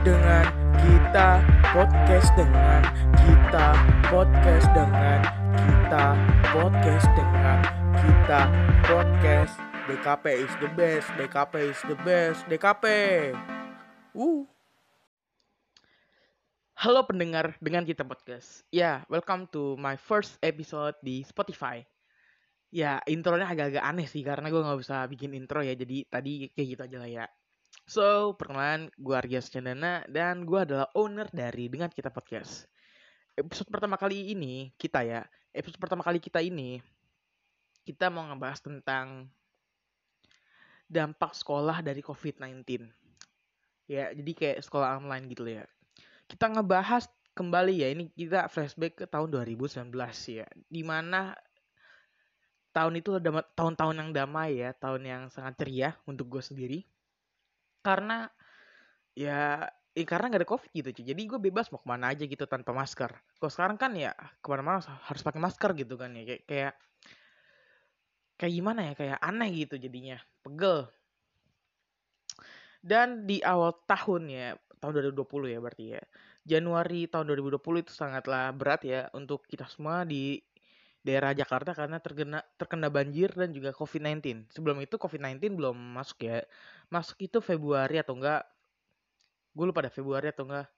dengan kita podcast dengan kita podcast dengan kita podcast dengan kita podcast. DKP is the best DKP is the best DKP uh. Halo pendengar dengan kita podcast. Ya, welcome to my first episode di Spotify. Ya, intronya agak-agak aneh sih Karena gue gak bisa bikin intro ya. Jadi tadi kayak gitu aja lah ya So, perkenalan gue Arya Chandana Dan gue adalah owner dari Dengan Kita Podcast. Episode pertama kali ini, kita ya Episode pertama kali kita ini Kita mau ngebahas tentang Dampak sekolah dari COVID-19 Ya, jadi kayak sekolah online gitu ya. Kita ngebahas kembali ya ini kita flashback ke tahun 2019 ya di mana tahun itu tahun-tahun yang damai ya tahun yang sangat ceria untuk gue sendiri karena ya eh, karena gak ada covid gitu cuy jadi gue bebas mau ke mana aja gitu tanpa masker. Kalau sekarang kan ya ke mana-mana harus pakai masker gitu kan ya. Kayak kayak kayak gimana ya kayak aneh gitu jadinya. Pegel. Dan di awal tahun ya tahun 2020 ya berarti ya. Januari tahun 2020 itu sangatlah berat ya untuk kita semua di daerah Jakarta karena terkena terkena banjir dan juga COVID-19. Sebelum itu COVID-19 belum masuk ya. Masuk itu Februari atau enggak gue lupa deh Februari atau enggak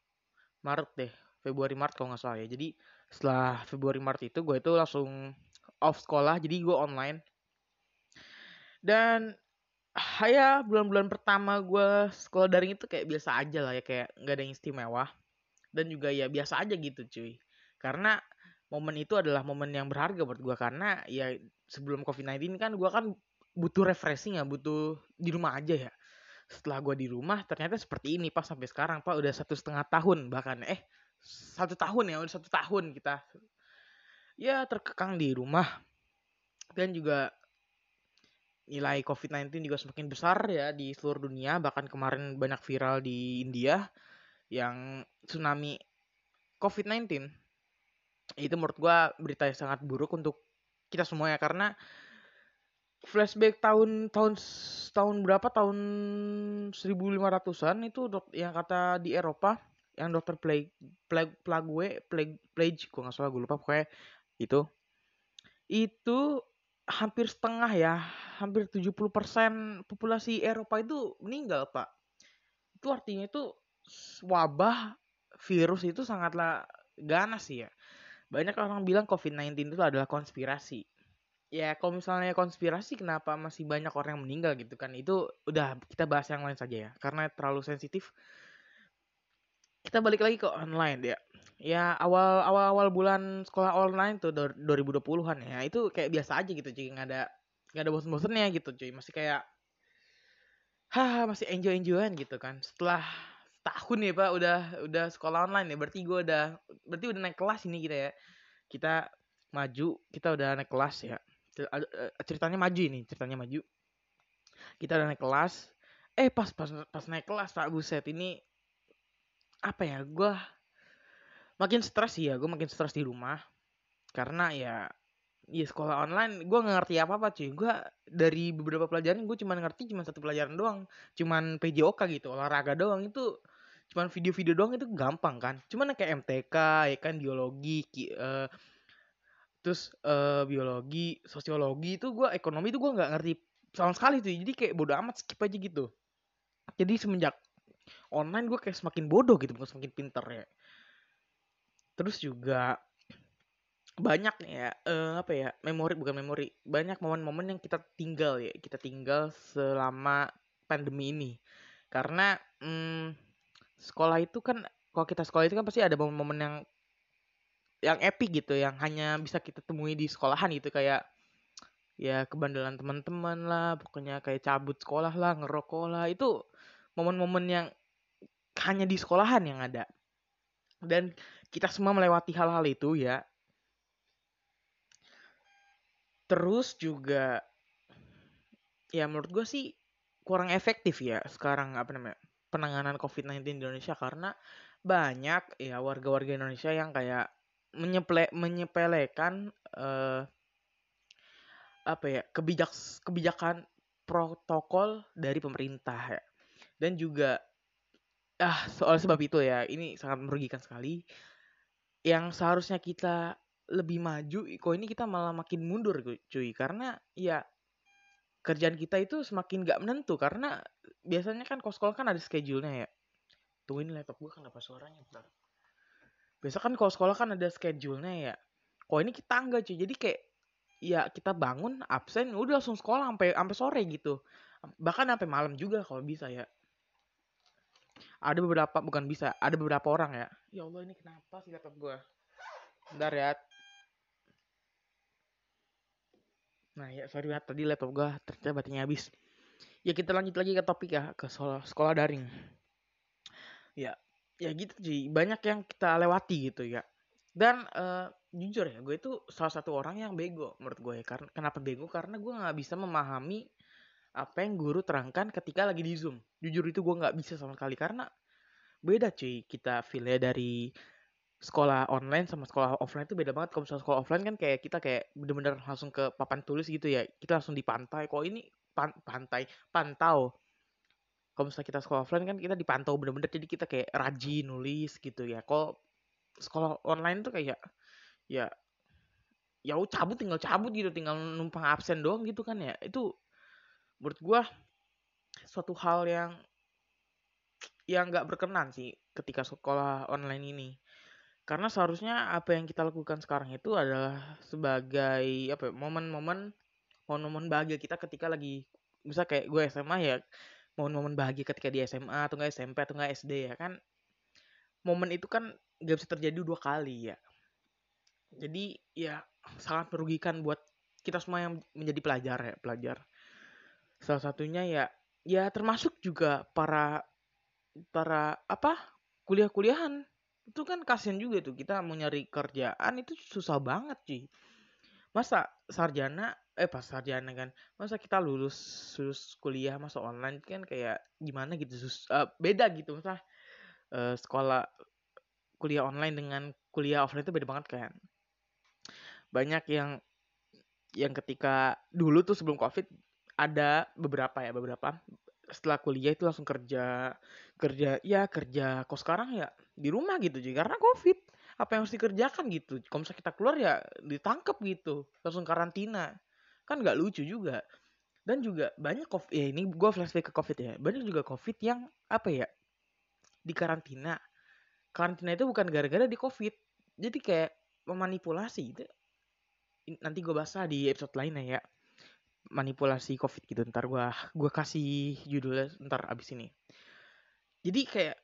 Maret deh. Februari Maret kalau nggak salah ya. Jadi setelah Februari Maret itu gue itu langsung off sekolah jadi gue online. Dan ya bulan-bulan pertama gue sekolah daring itu kayak biasa aja lah ya kayak nggak ada yang istimewa dan juga ya biasa aja gitu cuy karena momen itu adalah momen yang berharga buat gue karena ya sebelum covid 19 kan gue kan butuh refreshing ya butuh di rumah aja ya setelah gue di rumah ternyata seperti ini pas sampai sekarang pak udah satu setengah tahun bahkan eh satu tahun ya udah satu tahun kita ya terkekang di rumah dan juga nilai COVID-19 juga semakin besar ya di seluruh dunia. Bahkan kemarin banyak viral di India yang tsunami COVID-19. Itu menurut gua berita yang sangat buruk untuk kita semua ya karena flashback tahun tahun tahun berapa tahun 1500-an itu dok, yang kata di Eropa yang dokter plague plague plague plague plague gue nggak salah gue lupa pokoknya itu itu hampir setengah ya hampir 70% populasi Eropa itu meninggal, Pak. Itu artinya itu wabah virus itu sangatlah ganas sih ya. Banyak orang bilang COVID-19 itu adalah konspirasi. Ya, kalau misalnya konspirasi kenapa masih banyak orang yang meninggal gitu kan? Itu udah kita bahas yang lain saja ya. Karena terlalu sensitif. Kita balik lagi ke online ya. Ya, awal awal awal bulan sekolah online tuh 2020-an ya. Itu kayak biasa aja gitu, jadi nggak ada nggak ada bosen-bosennya gitu cuy masih kayak hah masih enjoy enjoyan gitu kan setelah tahun ya pak udah udah sekolah online ya. Berarti gue udah berarti udah naik kelas ini kita ya. Kita maju kita udah naik kelas ya. Eh, ceritanya maju ini ceritanya maju. Kita udah naik kelas. Eh pas pas pas naik kelas pak buset ini apa ya gue makin stres ya gue makin stres di rumah. Karena ya Iya sekolah online gue gak ngerti apa apa cuy. Gue dari beberapa pelajaran gue cuma ngerti cuma satu pelajaran doang. Cuman PJOK gitu olahraga doang. Itu cuman video-video doang itu gampang kan. Cuman kayak MTK ya kan biologi ki, uh, terus uh, biologi sosiologi itu gue ekonomi itu gue nggak ngerti sama sekali tuh. Jadi kayak bodoh amat skip aja gitu. Jadi semenjak online gue kayak semakin bodoh gitu bukan semakin pinter ya. Terus juga banyak ya uh, apa ya memori bukan memori banyak momen-momen yang kita tinggal ya. Kita tinggal selama pandemi ini. Karena hmm, sekolah itu kan kalau kita sekolah itu kan pasti ada momen-momen yang yang epic gitu yang hanya bisa kita temui di sekolahan gitu kayak ya kebandelan teman-teman lah pokoknya kayak cabut sekolah lah ngerokok lah itu momen-momen yang hanya di sekolahan yang ada. Dan kita semua melewati hal-hal itu ya. Terus juga ya menurut gue sih kurang efektif ya sekarang apa namanya penanganan COVID-19 di Indonesia karena banyak ya warga-warga Indonesia yang kayak menyeple menyepelekan uh, apa ya kebijak kebijakan protokol dari pemerintah ya. Dan juga ah soal sebab itu ya ini sangat merugikan sekali. Yang seharusnya kita lebih maju kok ini kita malah makin mundur cuy. Karena ya kerjaan kita itu semakin gak menentu karena biasanya kan kos sekolah kan ada schedule-nya ya. Tungguin laptop gue kenapa suaranya bentar. Biasa kan kalau sekolah kan ada schedule-nya ya. Kok ini kita enggak cuy. Jadi kayak ya kita bangun absen udah langsung sekolah sampai sampai sore gitu. Bahkan sampai malam juga kalau bisa ya. Ada beberapa bukan bisa ada beberapa orang ya. Ya Allah ini kenapa sih laptop gue bentar ya nah ya sorry ya tadi laptop gue ternyata baterainya habis. Ya kita lanjut lagi ke topik ya ke sekolah, daring. Ya ya gitu sih banyak yang kita lewati gitu ya. Dan uh, jujur ya gue itu salah satu orang yang bego menurut gue ya karena kenapa bego? Karena gue nggak bisa memahami apa yang guru terangkan ketika lagi di Zoom. Jujur itu gue nggak bisa sama sekali karena beda cuy kita feel dari sekolah online sama sekolah offline itu beda banget. Kalau misalnya sekolah offline kan kayak kita kayak bener-bener langsung ke papan tulis gitu ya. Kita langsung di pantai. Kok ini pan pantai, pantau. Kalau misalnya kita sekolah offline kan kita dipantau bener-bener jadi kita kayak rajin nulis gitu ya. Kalau sekolah online tuh kayak ya ya cabut tinggal cabut gitu tinggal numpang absen doang gitu kan ya itu menurut gue suatu hal yang yang nggak berkenan sih ketika sekolah online ini karena seharusnya apa yang kita lakukan sekarang itu adalah sebagai apa ya, momen-momen momen-momen bahagia kita ketika lagi bisa kayak gue SMA ya momen-momen bahagia ketika di SMA atau nggak SMP atau nggak SD ya kan momen itu kan gak bisa terjadi dua kali ya. Jadi ya sangat merugikan buat kita semua yang menjadi pelajar ya pelajar. Salah satunya ya ya termasuk juga para para apa kuliah-kuliahan itu kan kasihan juga tuh kita mau nyari kerjaan itu susah banget sih masa sarjana eh pas sarjana kan masa kita lulus lulus kuliah masa online kan kayak gimana gitu sus uh, beda gitu. Masa uh, sekolah kuliah online dengan kuliah offline itu beda banget kan. Banyak yang yang ketika dulu tuh sebelum covid ada beberapa ya beberapa. Setelah kuliah itu langsung kerja kerja ya kerja kok sekarang ya di rumah gitu juga karena covid apa yang harus dikerjakan gitu. Kalau misalnya kita keluar ya ditangkap gitu langsung karantina. Kan nggak lucu juga. Dan juga banyak covid ya ini gue flashback ke covid ya. Banyak juga covid yang apa ya di karantina. Karantina itu bukan gara-gara di covid. Jadi kayak memanipulasi gitu. Nanti gue bahas di episode lainnya ya. Manipulasi covid gitu. Ntar gua gua kasih judulnya ntar abis ini. Jadi kayak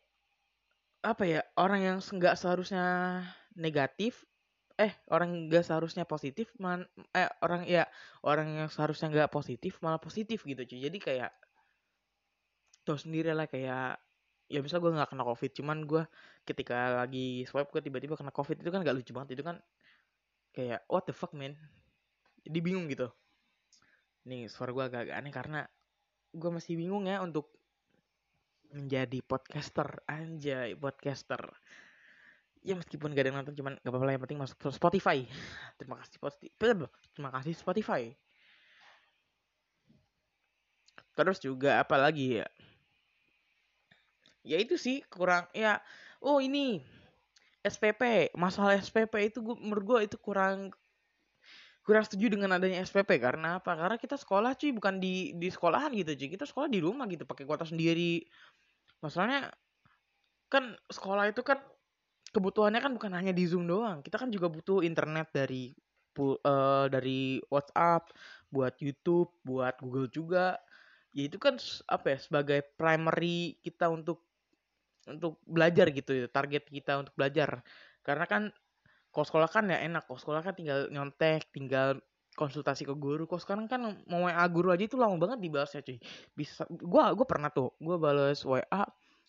apa ya orang yang nggak seharusnya negatif eh orang nggak seharusnya positif man eh orang ya orang yang seharusnya nggak positif malah positif gitu cuy. Jadi kayak tuh sendiri lah kayak ya bisa gue nggak kena covid cuman gue ketika lagi swipe gue tiba-tiba kena covid itu kan gak lucu banget itu kan kayak what the fuck man? Jadi bingung gitu. Nih suara gue agak, agak aneh karena gue masih bingung ya untuk menjadi podcaster anjay podcaster ya meskipun gak ada yang nonton cuman gak apa-apa yang penting masuk Spotify terima kasih Spotify terima kasih Spotify terus juga apa lagi ya ya itu sih kurang ya oh ini SPP masalah SPP itu gue menurut gue itu kurang kurang setuju dengan adanya SPP karena apa? Karena kita sekolah cuy bukan di di sekolahan gitu cuy. Kita sekolah di rumah gitu pakai kuota sendiri. Masalahnya kan sekolah itu kan kebutuhannya kan bukan hanya di Zoom doang. Kita kan juga butuh internet dari uh, dari WhatsApp, buat YouTube, buat Google juga. Ya itu kan apa ya sebagai primary kita untuk untuk belajar gitu ya, target kita untuk belajar. Karena kan kalau sekolah kan ya enak kok sekolah kan tinggal nyontek tinggal konsultasi ke guru. Kok sekarang kan mau WA guru aja itu lama banget dibalasnya cuy. Bisa gua gua pernah tuh gua balas WA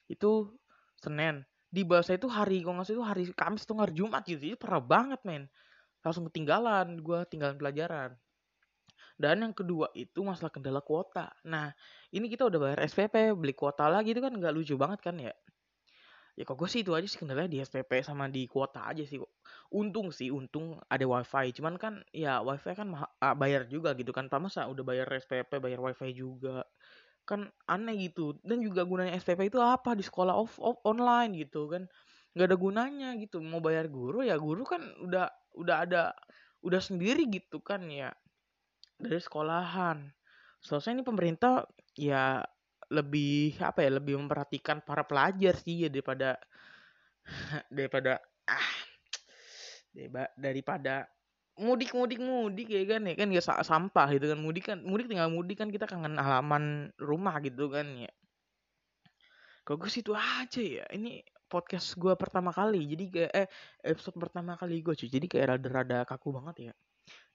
itu Senin. Dibalasnya itu hari kok ngasih itu hari Kamis tuh hari Jumat gitu. Jadi pernah banget men. Langsung ketinggalan gua tinggalan pelajaran. Dan yang kedua itu masalah kendala kuota. Nah ini kita udah bayar SPP beli kuota lagi itu kan nggak lucu banget kan ya ya kok gue sih itu aja sih kendalanya di SPP sama di kuota aja sih untung sih untung ada wifi. Cuman kan ya wifi kan bayar juga gitu kan. Masa udah bayar SPP bayar wifi juga. Kan aneh gitu. Dan juga gunanya SPP itu apa? Di sekolah off, off online gitu kan. Nggak ada gunanya gitu. Mau bayar guru ya guru kan udah udah ada udah sendiri gitu kan ya. Dari sekolahan. Selesai ini pemerintah ya lebih apa ya lebih memperhatikan para pelajar sih ya daripada daripada ah daripada mudik mudik mudik ya kan ya kan ya sampah gitu kan. Mudik kan mudik tinggal mudik kan kita kangen halaman rumah gitu kan ya. Kok gue situ aja ya? Ini podcast gue pertama kali jadi kayak eh episode pertama kali gue cuy. Jadi kayak rada-rada kaku banget ya.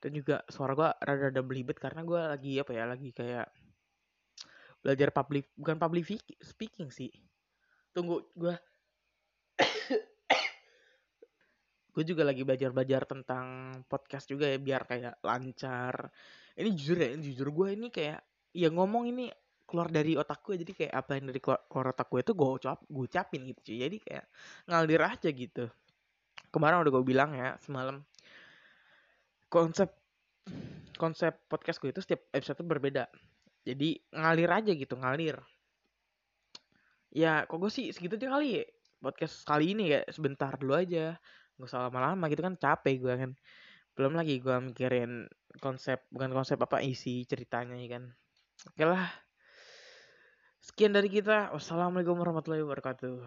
Dan juga suara gue rada-rada belibet karena gue lagi apa ya lagi kayak belajar public bukan public speaking sih. Tunggu gue gue juga lagi belajar-belajar tentang podcast juga ya biar kayak lancar. Ini jujur ya jujur gue ini kayak ya ngomong ini keluar dari otak gue jadi kayak apa yang dari keluar, otak gue itu gue ucap gue ucapin gitu cuy. Jadi kayak ngalir aja gitu. Kemarin udah gue bilang ya semalam konsep konsep podcast gue itu setiap episode itu berbeda jadi ngalir aja gitu ngalir. Ya kok gue sih segitu aja kali ya podcast kali ini ya. Sebentar dulu aja. Nggak usah lama-lama gitu kan capek gue kan. Belum lagi gue mikirin konsep bukan konsep apa isi ceritanya ya kan. Oke lah. Sekian dari kita. Wassalamualaikum warahmatullahi wabarakatuh